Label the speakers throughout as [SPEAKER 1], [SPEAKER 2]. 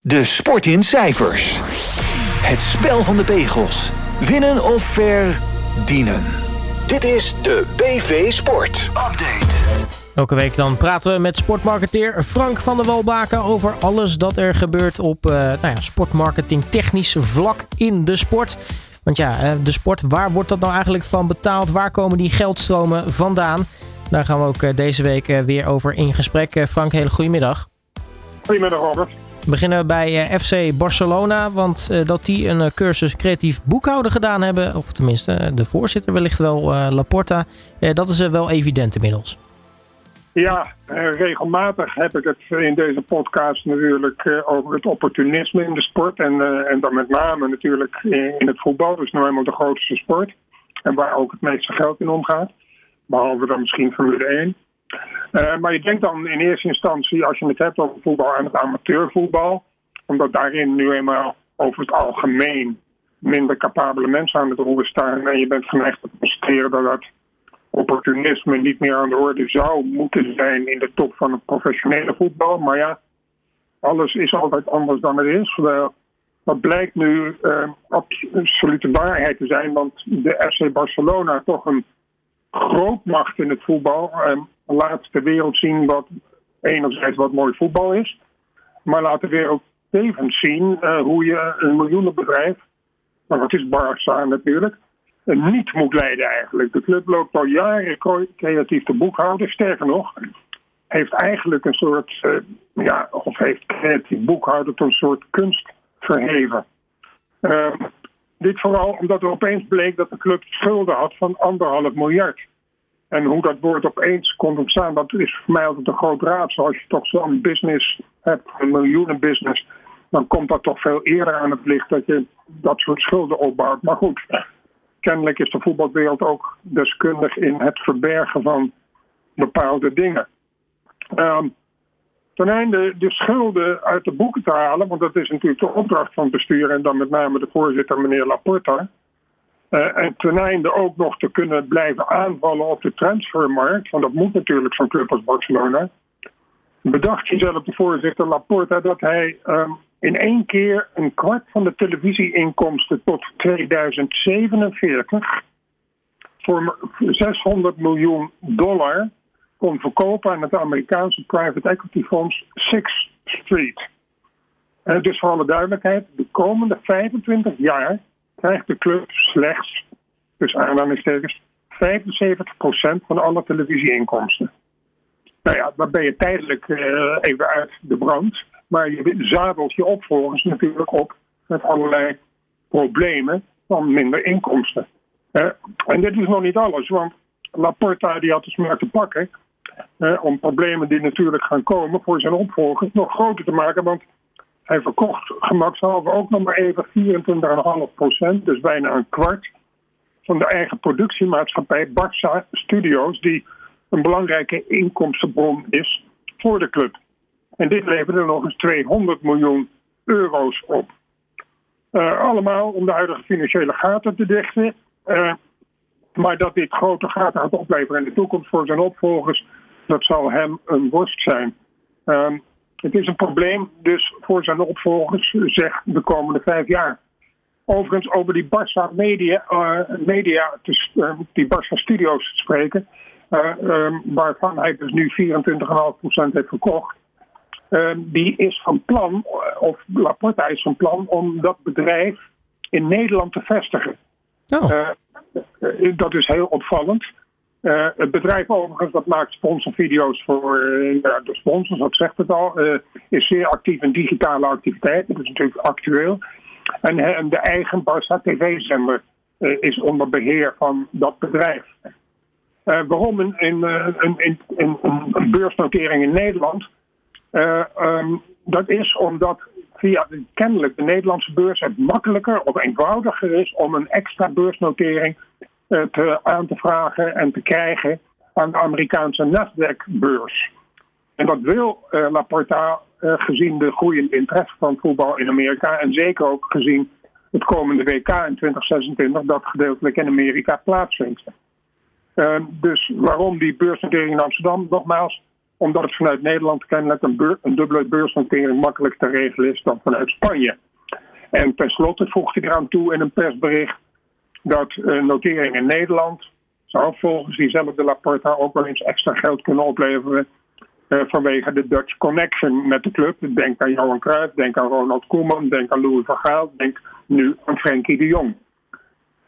[SPEAKER 1] De sport in cijfers. Het spel van de pegels. Winnen of verdienen. Dit is de BV Sport Update.
[SPEAKER 2] Elke week dan praten we met sportmarketeer Frank van der Walbaken over alles dat er gebeurt op uh, nou ja, sportmarketing technisch vlak in de sport. Want ja, eh, de sport, waar wordt dat nou eigenlijk van betaald? Waar komen die geldstromen vandaan? Daar gaan we ook eh, deze week weer over in gesprek. Frank, hele goedemiddag.
[SPEAKER 3] Goedemiddag Robert.
[SPEAKER 2] We beginnen bij FC Barcelona, want dat die een cursus creatief boekhouden gedaan hebben, of tenminste de voorzitter wellicht wel, Laporta, dat is wel evident inmiddels.
[SPEAKER 3] Ja, regelmatig heb ik het in deze podcast natuurlijk over het opportunisme in de sport. En, en dan met name natuurlijk in het voetbal, dus nou eenmaal de grootste sport. En waar ook het meeste geld in omgaat. Behalve dan misschien Formule 1. Uh, maar je denkt dan in eerste instantie, als je het hebt over voetbal, aan het amateurvoetbal. Omdat daarin nu eenmaal over het algemeen minder capabele mensen aan het roer staan. En je bent geneigd te constateren dat dat opportunisme niet meer aan de orde zou moeten zijn in de top van het professionele voetbal. Maar ja, alles is altijd anders dan het is. Wat blijkt nu uh, absolute waarheid te zijn, want de FC Barcelona toch een grootmacht in het voetbal. Laat de wereld zien wat enerzijds wat mooi voetbal is, maar laat de wereld tevens zien uh, hoe je een miljoenenbedrijf, maar dat is Barça natuurlijk, niet moet leiden eigenlijk. De club loopt al jaren creatief te boekhouden. Sterker nog, heeft eigenlijk een soort, uh, ja, of heeft creatief boekhouden tot een soort kunst verheven. Uh, dit vooral omdat er opeens bleek dat de club schulden had van anderhalf miljard. En hoe dat woord opeens kon ontstaan, dat is voor mij altijd een groot raadsel. Als je toch zo'n business hebt, een miljoenenbusiness, dan komt dat toch veel eerder aan het licht dat je dat soort schulden opbouwt. Maar goed, kennelijk is de voetbalwereld ook deskundig in het verbergen van bepaalde dingen. Um, ten einde de schulden uit de boeken te halen, want dat is natuurlijk de opdracht van het bestuur en dan met name de voorzitter, meneer Laporta. Uh, en ten einde ook nog te kunnen blijven aanvallen op de transfermarkt, want dat moet natuurlijk zo'n club als Barcelona. Bedacht jezelf de voorzitter Laporta dat hij um, in één keer een kwart van de televisieinkomsten tot 2047 voor 600 miljoen dollar kon verkopen aan het Amerikaanse private equity fonds Sixth Street. Uh, dus voor alle duidelijkheid, de komende 25 jaar krijgt de club slechts, dus aanhalingstekens, 75% van alle televisieinkomsten. Nou ja, dan ben je tijdelijk uh, even uit de brand. Maar je zadelt je opvolgers natuurlijk op met allerlei problemen van minder inkomsten. Uh, en dit is nog niet alles, want Laporta die had dus maar te pakken uh, om problemen die natuurlijk gaan komen voor zijn opvolgers nog groter te maken. Want hij verkocht gemakshalve ook nog maar even 24,5 procent, dus bijna een kwart, van de eigen productiemaatschappij Barça Studios, die een belangrijke inkomstenbron is voor de club. En dit leverde nog eens 200 miljoen euro's op. Uh, allemaal om de huidige financiële gaten te dichten. Uh, maar dat dit grote gaten gaat opleveren in de toekomst voor zijn opvolgers, dat zal hem een worst zijn. Uh, het is een probleem dus voor zijn opvolgers, zeg de komende vijf jaar. Overigens over die Barça Media, media te, die Barça Studios te spreken, ehm, waarvan hij dus nu 24,5% heeft verkocht. Uh, die is van plan, of Laporta is van plan, om dat bedrijf in Nederland te vestigen. Oh. Uh, dat is heel opvallend. Uh, het bedrijf overigens, dat maakt sponsorvideo's voor de sponsors, dat zegt het al, is zeer actief in digitale activiteiten. Dat is natuurlijk actueel. En, de eigen Barça TV-zender is onder beheer van dat bedrijf. waarom een, beursnotering in Nederland? Um, dat is omdat via kennelijk de Nederlandse beurs het makkelijker of eenvoudiger is om een extra beursnotering te, aan te vragen en te krijgen aan de Amerikaanse Nasdaq-beurs. En dat wil uh, Laporta gezien de groeiende interesse van voetbal in Amerika en zeker ook gezien het komende WK in 2026 dat gedeeltelijk in Amerika plaatsvindt. dus waarom die beursnotering in Amsterdam? Nogmaals, omdat het vanuit Nederland kennelijk een, dubbele beursnotering makkelijk te regelen is dan vanuit Spanje. En tenslotte voegt hij eraan toe in een persbericht dat een notering in Nederland zou volgens diezelfde Laporta ook wel eens extra geld kunnen opleveren uh, vanwege de Dutch connection met de club. Denk aan Johan Cruijff, denk aan Ronald Koeman, denk aan Louis van Gaal, denk nu aan Frenkie de Jong.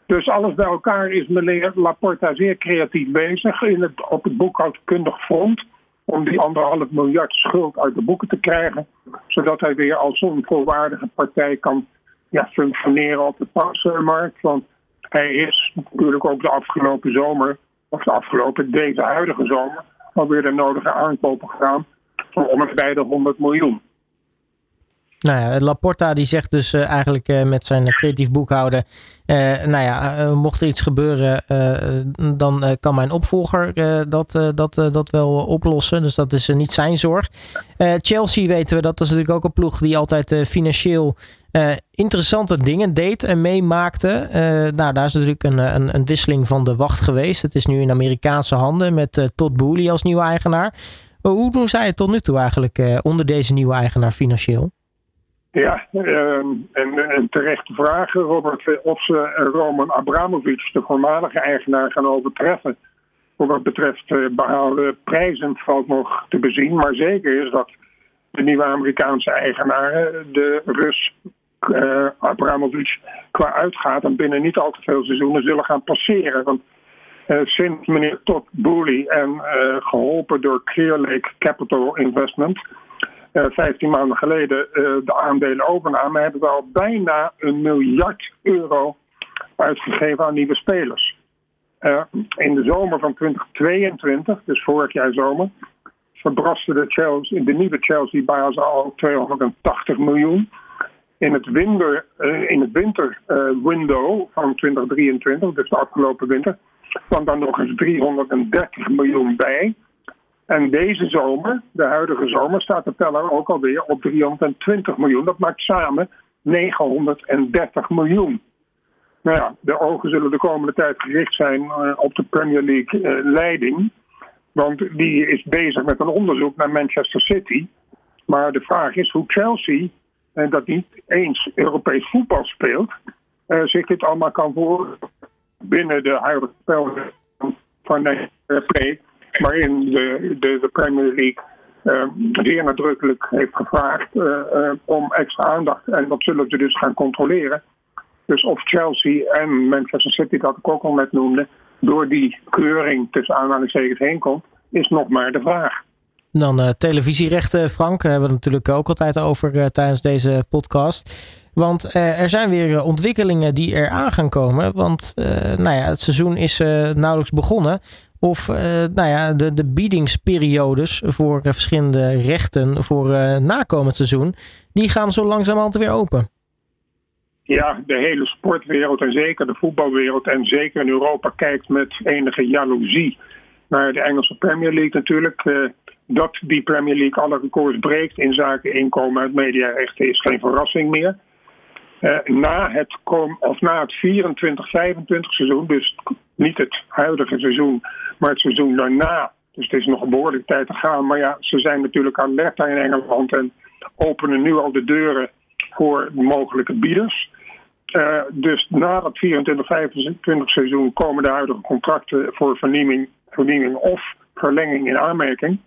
[SPEAKER 3] Dus alles bij elkaar is meneer Laporta zeer creatief bezig in het, op het boekhoudkundig front om die anderhalf miljard schuld uit de boeken te krijgen, zodat hij weer als een volwaardige partij kan ja, functioneren op de pasmarkt. Want hij is natuurlijk ook de afgelopen zomer, of de afgelopen deze huidige zomer, alweer de nodige aankopen gedaan bij de 100 miljoen.
[SPEAKER 2] Nou ja, Laporta die zegt dus uh, eigenlijk uh, met zijn creatief boekhouden, uh, nou ja, mocht er iets gebeuren, dan kan mijn opvolger dat, dat, dat wel oplossen. Dus dat is niet zijn zorg. Chelsea weten we, dat is natuurlijk ook een ploeg die altijd financieel interessante dingen deed en meemaakte. nou, daar is natuurlijk een, een, een, wisseling van de wacht geweest. Het is nu in Amerikaanse handen met Todd Boehly als nieuwe eigenaar. hoe doen zij het tot nu toe eigenlijk onder deze nieuwe eigenaar financieel?
[SPEAKER 3] Ja, ehm, en, terecht vragen, Robert, of ze Roman Abramovic, de voormalige eigenaar, gaan overtreffen. Voor wat betreft uh, behaalde prijzen valt nog te bezien. Maar zeker is dat de nieuwe Amerikaanse eigenaar, de Rus uh, Abramovic, qua uitgaat en binnen niet al te veel seizoenen zullen gaan passeren. Want uh, sinds meneer Todd Boehly en geholpen door Clear Lake Capital Investment 15 eh, maanden geleden uh, de aandelen overnamen, hebben we al bijna een miljard euro uitgegeven aan nieuwe spelers. Uh, in de zomer van 2022, dus vorig jaar zomer, verbraste de, Chelsea, de nieuwe Chelsea bij ons al 280 miljoen. In het, winter, in het winterwindow van 2023, dus de afgelopen winter, kwam dan nog eens 330 miljoen bij. En deze zomer, de huidige zomer, staat de teller ook alweer op 320 miljoen. Dat maakt samen 930 miljoen. Nou ja, de ogen zullen de komende tijd gericht zijn uh, op de Premier League uh, leiding. Want die is bezig met een onderzoek naar Manchester City. Maar de vraag is hoe Chelsea, uh, dat niet eens Europees voetbal speelt, zich dit allemaal kan voor binnen de huidige spel van de play waarin de, de, de Premier League uh, zeer nadrukkelijk heeft gevraagd uh, om extra aandacht. En dat zullen ze dus gaan controleren. Dus of Chelsea en Manchester City, dat ik ook al net noemde, door die keuring tussen aanhalingstekens heen komt, is nog maar de vraag.
[SPEAKER 2] Dan uh, televisierechten, Frank, hebben we natuurlijk ook altijd over tijdens deze podcast. Want er zijn weer ontwikkelingen die er aan gaan komen. Want nou ja, het seizoen is nauwelijks begonnen. Of uh, nou ja, de, de biedingsperiodes voor uh, verschillende rechten voor uh, nakomend seizoen, die gaan zo langzamerhand weer open.
[SPEAKER 3] Ja, de hele sportwereld en zeker de voetbalwereld en zeker in Europa kijkt met enige jaloezie naar de Engelse Premier League natuurlijk. dat die Premier League alle records breekt in zaken inkomen uit mediarechten is geen verrassing meer. Na, het kom, of na het 24-25 seizoen, dus niet het huidige seizoen, maar het seizoen daarna. Dus het is nog een behoorlijke tijd te gaan. Maar ja, ze zijn natuurlijk alert in Engeland en openen nu al de deuren voor mogelijke bieders. Uh, dus na dat 24-25 seizoen komen de huidige contracten voor vernieuwing, vernieuwing of verlenging in aanmerking.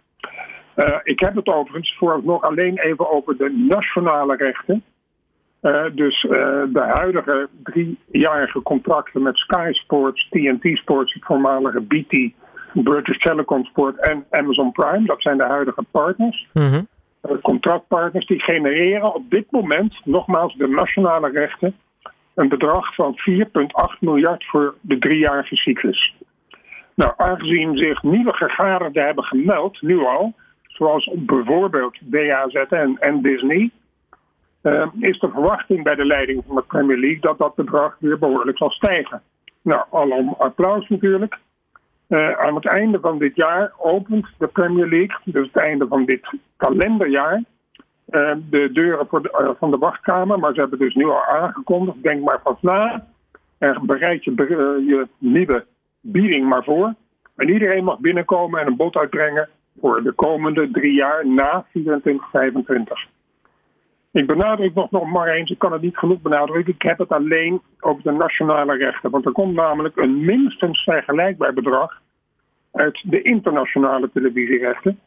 [SPEAKER 3] Uh, ik heb het overigens vooralsnog alleen even over de nationale rechten. Uh, dus uh, de huidige driejarige contracten met Sky Sports, TNT Sports, het voormalige BT, British Telecom Sport en Amazon Prime, dat zijn de huidige partners. Mm -hmm. uh, contractpartners die genereren op dit moment, nogmaals de nationale rechten, een bedrag van 4,8 miljard voor de driejarige cyclus. Nou, aangezien zich nieuwe gegadigden hebben gemeld, nu al, zoals bijvoorbeeld DAZN en Disney, uh, is de verwachting bij de leiding van de Premier League dat dat bedrag weer behoorlijk zal stijgen. Nou, allemaal applaus natuurlijk. Uh, aan het einde van dit jaar opent de Premier League, dus het einde van dit kalenderjaar, uh, de deuren voor de, van de wachtkamer. Maar ze hebben dus nu al aangekondigd, denk maar van na, en bereid je, je nieuwe bieding maar voor. En iedereen mag binnenkomen en een bod uitbrengen voor de komende drie jaar na 2425. Ik benadruk nog, nog maar eens, ik kan het niet genoeg benadrukken, ik heb het alleen over de nationale rechten. Want er komt namelijk een minstens vergelijkbaar bedrag uit de internationale televisierechten.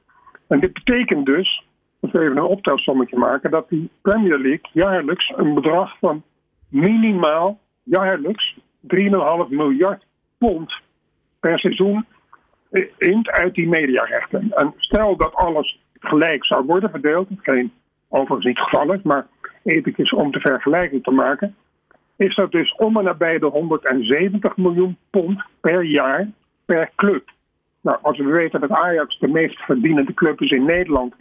[SPEAKER 3] En dit betekent dus, als we even een optelsommetje maken, dat die Premier League jaarlijks een bedrag van minimaal jaarlijks 3,5 miljard pond per seizoen int uit die mediarechten. En stel dat alles gelijk zou worden verdeeld, geen overigens niet geval is, maar eventjes om de vergelijking te maken, is dat dus om en nabij de 170 miljoen pond per jaar per club. Nou, als we weten dat Ajax de meest verdienende club is in Nederland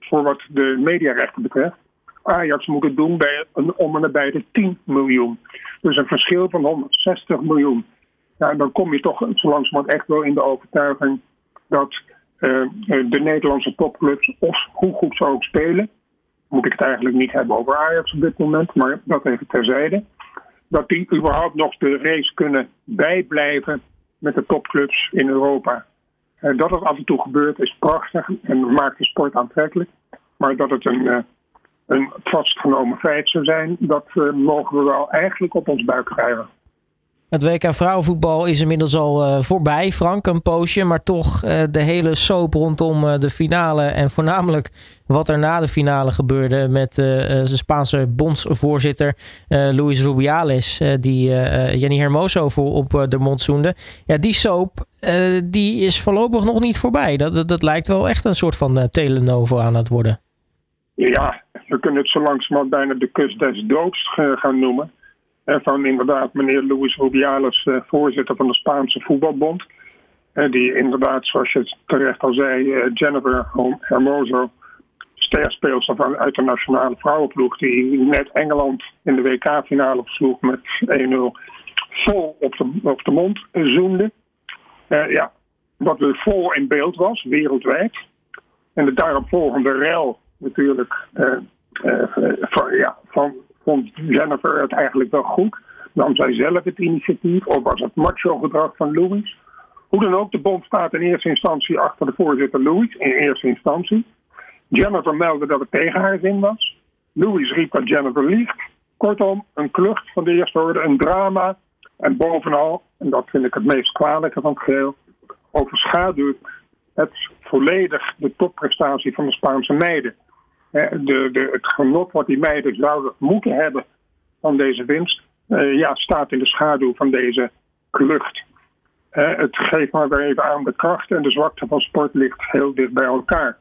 [SPEAKER 3] voor wat de mediarechten betreft, Ajax moet het doen bij een om en nabij de 10 miljoen. Dus een verschil van 160 miljoen. Ja, dan kom je toch zo langzamerhand echt wel in de overtuiging dat uh, de Nederlandse topclubs, of hoe goed ze ook spelen, moet ik het eigenlijk niet hebben over Ajax op dit moment, maar dat even terzijde, dat die überhaupt nog de race kunnen bijblijven met de topclubs in Europa. Uh, dat het af en toe gebeurt is prachtig en maakt de sport aantrekkelijk. Maar dat het een, uh, een vastgenomen feit zou zijn, dat mogen we wel eigenlijk op ons buik schrijven.
[SPEAKER 2] Het WK vrouwenvoetbal is inmiddels al uh, voorbij, Frank, een poosje. Maar toch uh, de hele soap rondom uh, de finale. En voornamelijk wat er na de finale gebeurde met de Spaanse bondsvoorzitter Luis Rubiales. die Jenny Hermoso voor op de mond zoende. Ja, die soap die is voorlopig nog niet voorbij. Dat, dat, dat lijkt wel echt een soort van telenovo aan het worden.
[SPEAKER 3] Ja, we kunnen het zo langzamerhand bijna de kust des doods gaan noemen van inderdaad meneer Luis Rubiales, eh, voorzitter van de Spaanse voetbalbond. die inderdaad, zoals je terecht al zei, eh, Jennifer Hermoso, sterspeelster van uit de nationale vrouwenploeg, die net Engeland in de WK-finale versloeg met 1-0, vol op de, mond zoende. Uh, ja, wat weer vol in beeld was, wereldwijd. En de daaropvolgende rel natuurlijk van, ja, van vond Jennifer het eigenlijk wel goed. Nam zij zelf het initiatief of was het macho-gedrag van Louis? Hoe dan ook, de bond staat in eerste instantie achter de voorzitter Louis, in eerste instantie. Jennifer meldde dat het tegen haar zin was. Louis riep dat Jennifer liegt. Kortom, een klucht van de eerste orde, een drama. En bovenal, en dat vind ik het meest kwalijke van het geheel, overschaduwt het volledig de topprestatie van de Spaanse meiden de, de, het genot wat die meiden zouden moeten hebben van deze winst, uh, ja, staat in de schaduw van deze klucht. Het geeft maar weer even aan de kracht en de zwakte van sport ligt heel dicht bij elkaar.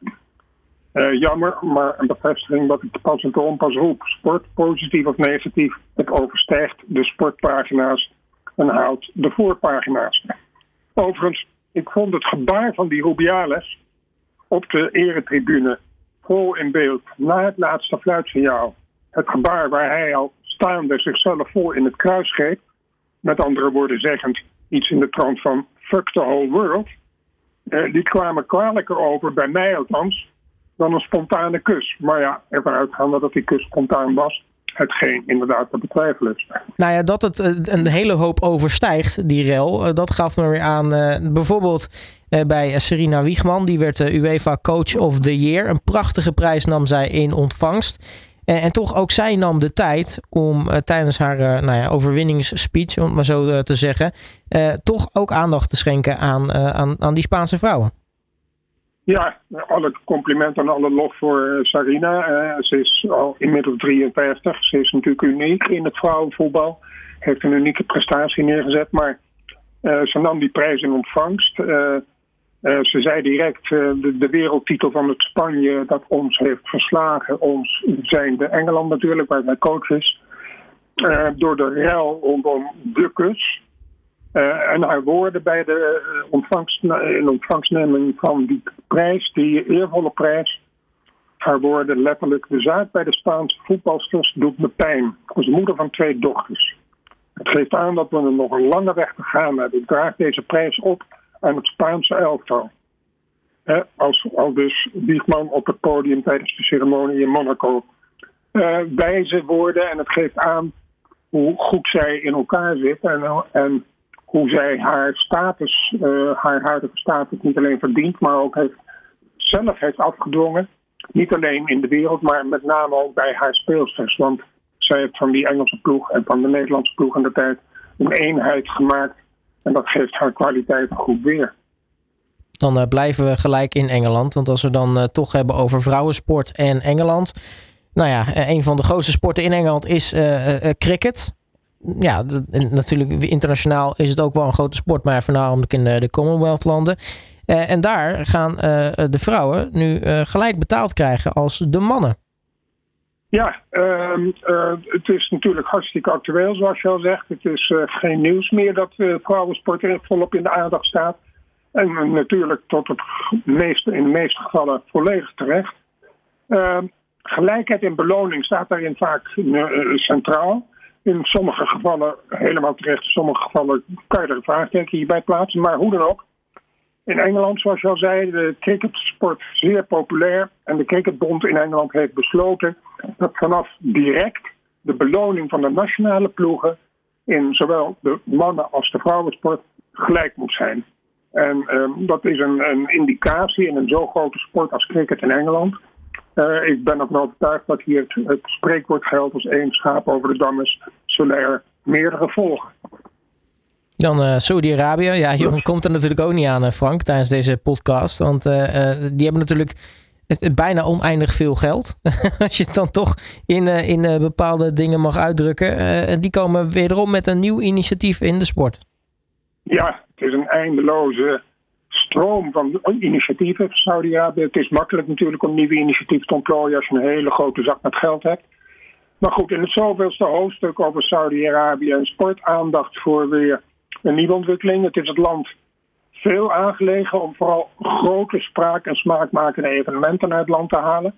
[SPEAKER 3] Uh, jammer, maar een bevestiging wat ik pas en onpas roep. Sport, positief of negatief, het overstijgt de sportpagina's en haalt de voorpagina's. Overigens, ik vond het gebaar van die Rubiales op de eretribune vol in beeld na het laatste fluitsignaal. Het gebaar waar hij al staande zichzelf voor in het kruis greep. Met andere woorden zeggend iets in de trant van fuck the whole world. Eh, die kwamen kwalijker over, bij mij althans, dan een spontane kus. Maar ja, ervan uitgaande dat die kus spontaan was, hetgeen inderdaad te betwijfelen is.
[SPEAKER 2] Nou ja, dat het eh, een hele hoop overstijgt, die rel, eh, dat gaf me weer aan bijvoorbeeld bij Serena Wiegman. Die werd UEFA Coach of the Year. Een prachtige prijs nam zij in ontvangst. En, toch ook zij nam de tijd om tijdens haar nou ja, overwinningsspeech, om het maar zo te zeggen, toch ook aandacht te schenken aan, aan, aan die Spaanse vrouwen.
[SPEAKER 3] Ja, alle complimenten en alle lof voor Sarina. Uh, ze is al inmiddels 53. Ze is natuurlijk uniek in het vrouwenvoetbal. Heeft een unieke prestatie neergezet. Maar uh, ze nam die prijs in ontvangst. Ze zei direct de, wereldtitel van het Spanje dat ons heeft verslagen. Ons zijn de Engeland natuurlijk, waar zij coach is. door de rel rondom de kus. En haar woorden bij de ontvangst, in ontvangstneming van die prijs, die eervolle prijs. Haar woorden letterlijk: De zaak bij de Spaanse voetbalsters doet me pijn. Als moeder van twee dochters. Het geeft aan dat we nog een lange weg te gaan hebben. Ik draag deze prijs op aan het Spaanse elftal. Als, als dus Wiegman op het podium tijdens de ceremonie in Monaco. Uh, wijze woorden en het geeft aan hoe goed zij in elkaar zit. En, en hoe zij haar status, uh, haar huidige status niet alleen verdient, maar ook heeft zelf heeft afgedwongen. Niet alleen in de wereld, maar met name ook bij haar speelsters. Want zij heeft van die Engelse ploeg en van de Nederlandse ploeg in de tijd een eenheid gemaakt. En dat geeft haar kwaliteit goed weer.
[SPEAKER 2] Dan uh, blijven we gelijk in Engeland. Want als we dan uh, toch hebben over vrouwensport en Engeland. Nou ja, een van de grootste sporten in Engeland is cricket ja, natuurlijk internationaal is het ook wel een grote sport, maar voornamelijk in de, de Commonwealth-landen. Uh, en daar gaan uh, de vrouwen nu uh, gelijk betaald krijgen als de mannen.
[SPEAKER 3] Ja, ehm, het is natuurlijk hartstikke actueel, zoals je al zegt. Het is geen nieuws meer dat vrouwensport er volop in de aandacht staat. En natuurlijk tot het meeste, in de meeste gevallen volledig terecht. Ehm, gelijkheid in beloning staat daarin vaak centraal. In sommige gevallen helemaal terecht, in sommige gevallen kan je er een vraagteken hierbij plaatsen. Maar hoe dan ook. In Engeland, zoals je al zei, de cricketsport zeer populair. En de Cricketbond in Engeland heeft besloten dat vanaf direct de beloning van de nationale ploegen in zowel de mannen- als de vrouwensport gelijk moet zijn. En um, dat is een, een indicatie in een zo grote sport als cricket in Engeland uh, ik ben ook overtuigd dat hier het, spreekwoord geldt als één schaap over de dam is, zullen er meerdere volgen.
[SPEAKER 2] Dan uh, Saudi-Arabië. Ja, je komt er natuurlijk ook niet aan, Frank, tijdens deze podcast. Want uh, die hebben natuurlijk bijna oneindig veel geld. Als je het dan toch in, in bepaalde dingen mag uitdrukken. En die komen wederom met een nieuw initiatief in de sport.
[SPEAKER 3] Ja, het is een eindeloze stroom van initiatieven Saudi-Arabië. Het is makkelijk natuurlijk om nieuwe initiatieven te ontplooien als je een hele grote zak met geld hebt. Maar goed, in het zoveelste hoofdstuk over Saudi-Arabië en sport aandacht voor weer een nieuwe ontwikkeling. Het is het land veel aangelegen om vooral grote spraak- en smaakmakende evenementen uit het land te halen.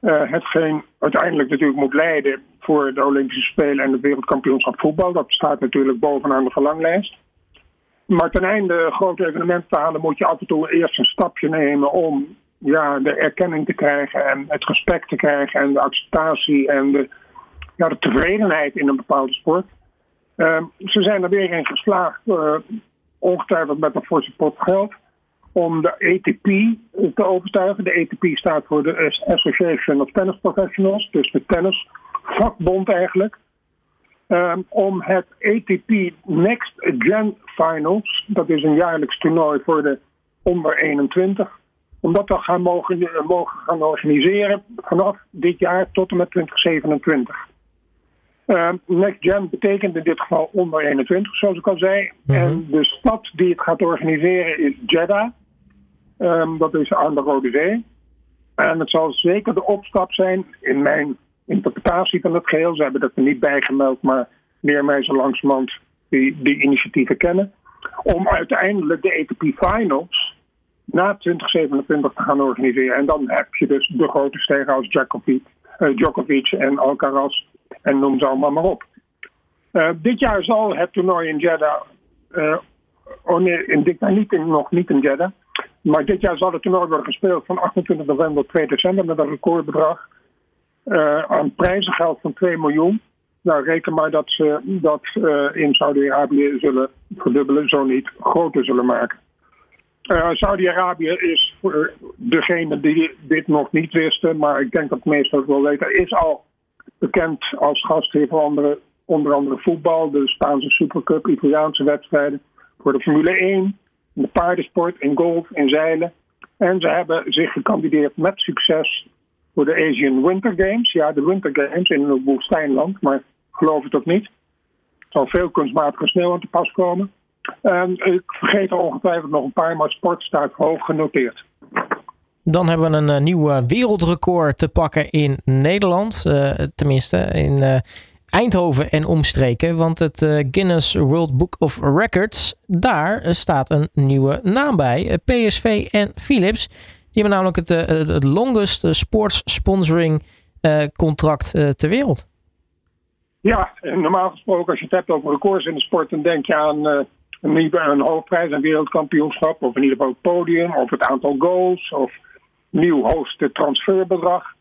[SPEAKER 3] Uh, hetgeen uiteindelijk natuurlijk moet leiden voor de Olympische Spelen en het wereldkampioenschap voetbal. Dat staat natuurlijk bovenaan de verlanglijst. Maar ten einde grote evenementen te halen moet je af en toe eerst een stapje nemen om ja, de erkenning te krijgen en het respect te krijgen en de acceptatie en de, ja, de tevredenheid in een bepaalde sport. Uh, ze zijn er weer in geslaagd, uh, ongetwijfeld met een forse pot geld, om de ATP te overtuigen. De ATP staat voor de Association of Tennis Professionals, dus de tennisvakbond eigenlijk. Um, om het ATP Next Gen Finals, dat is een jaarlijks toernooi voor de onder 21, om dat te gaan mogen, mogen gaan organiseren vanaf dit jaar tot en met 2027. Um, Next Gen betekent in dit geval onder 21, zoals ik al zei. Mm -hmm. En de stad die het gaat organiseren is Jeddah. Um, dat is aan de Rode Zee. En het zal zeker de opstap zijn, in mijn interpretatie van het geheel. Ze hebben dat er niet bijgemeld, maar meer mensen langzamerhand die, die initiatieven kennen. Om uiteindelijk de ATP Finals na 2027 te gaan organiseren. En dan heb je dus de grote stegen als Djokovic, uh, Djokovic en Alcaraz en noem ze allemaal maar op. Uh, dit jaar zal het toernooi in Jeddah, uh, oh nee, in dit jaar niet in, nog niet in Jeddah, maar dit jaar zal het toernooi worden gespeeld van 28 november tot 2 december met een recordbedrag uh, aan prijzengeld van 2 miljoen. Nou, reken maar dat ze dat in Saudi-Arabië zullen verdubbelen, zo niet groter zullen maken. Saudi-Arabië is voor degene die dit nog niet wisten, maar ik denk dat de meesten het wel weten, is al bekend als gastheer voor andere, onder andere voetbal, de Spaanse Supercup, Italiaanse wedstrijden, voor de Formule 1, de paardensport, in golf, in zeilen. En ze hebben zich gekandideerd met succes voor de Asian Winter Games. Ja, de Winter Games in het woestijnland, maar geloof het ook niet. Er zal veel kunstmatige sneeuw aan te pas komen. En ik vergeet er ongetwijfeld nog een paar, maar sport staat hoog genoteerd.
[SPEAKER 2] Dan hebben we een uh, nieuw wereldrecord te pakken in Nederland. Uh, tenminste, in Eindhoven en omstreken. Want het Guinness World Book of Records, daar staat een nieuwe naam bij. PSV en Philips. Die hebben namelijk het, het longest sports sponsoring contract ter wereld.
[SPEAKER 3] Ja, normaal gesproken als je het hebt over records in de sport, dan denk je aan een, een hoofdprijs, een wereldkampioenschap, of in ieder geval het podium, of het aantal goals, of nieuw hoogste transferbedrag.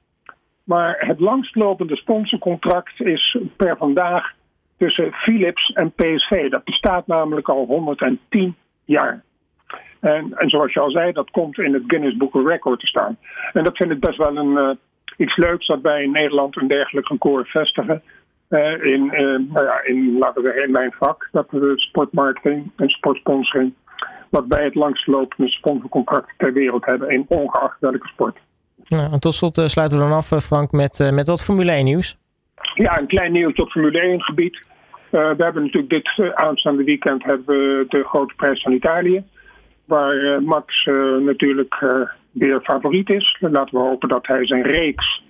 [SPEAKER 3] Maar het langstlopende sponsorcontract is per vandaag tussen Philips en PSV. Dat bestaat namelijk al 110 jaar. En, en zoals je al zei, dat komt in het Guinness Book of Record te staan. En dat vind ik best wel een, uh, iets leuks dat wij in Nederland een dergelijk record vestigen. Uh, in, uh, nou ja, in, laten we in mijn vak, dat we sportmarketing en sportsponsoring, wat wij het langstlopende sponsorcontract ter wereld hebben, in ongeacht welke sport.
[SPEAKER 2] Ja, en tot slot sluiten we dan af, Frank, met, met wat Formule 1 nieuws.
[SPEAKER 3] Ja, een klein nieuwtje op Formule 1 gebied. Uh, we hebben natuurlijk dit aanstaande weekend hebben we de grote prijs van Italië. Waar uh, Max natuurlijk weer favoriet is. Laten we hopen dat hij zijn reeks,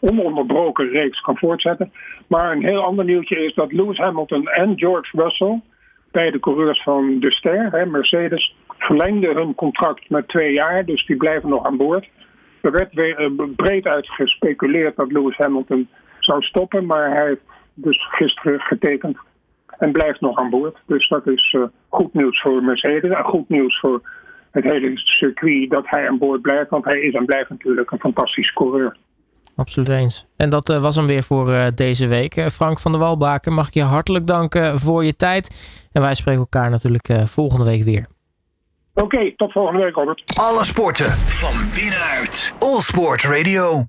[SPEAKER 3] ononderbroken reeks, kan voortzetten. Maar een heel ander nieuwtje is dat Lewis Hamilton en George Russell, beide coureurs van de Ster, hè, Mercedes, verlengden hun contract met twee jaar. Dus die blijven nog aan boord. Er werd weer breed uit gespeculeerd dat Lewis Hamilton zou stoppen. Maar hij heeft dus gisteren getekend en blijft nog aan boord. Dus dat is uh, goed nieuws voor Mercedes en goed nieuws voor het hele circuit dat hij aan boord blijft. Want hij is en blijft natuurlijk een fantastische coureur.
[SPEAKER 2] Absoluut eens. En dat uh, was hem weer voor uh, deze week. Frank van der Walbaken, mag ik je hartelijk danken voor je tijd. En wij spreken elkaar natuurlijk volgende week weer.
[SPEAKER 3] Oké, okay, tot volgende week Robert.
[SPEAKER 1] Alle sporten van binnenuit. All Sport Radio.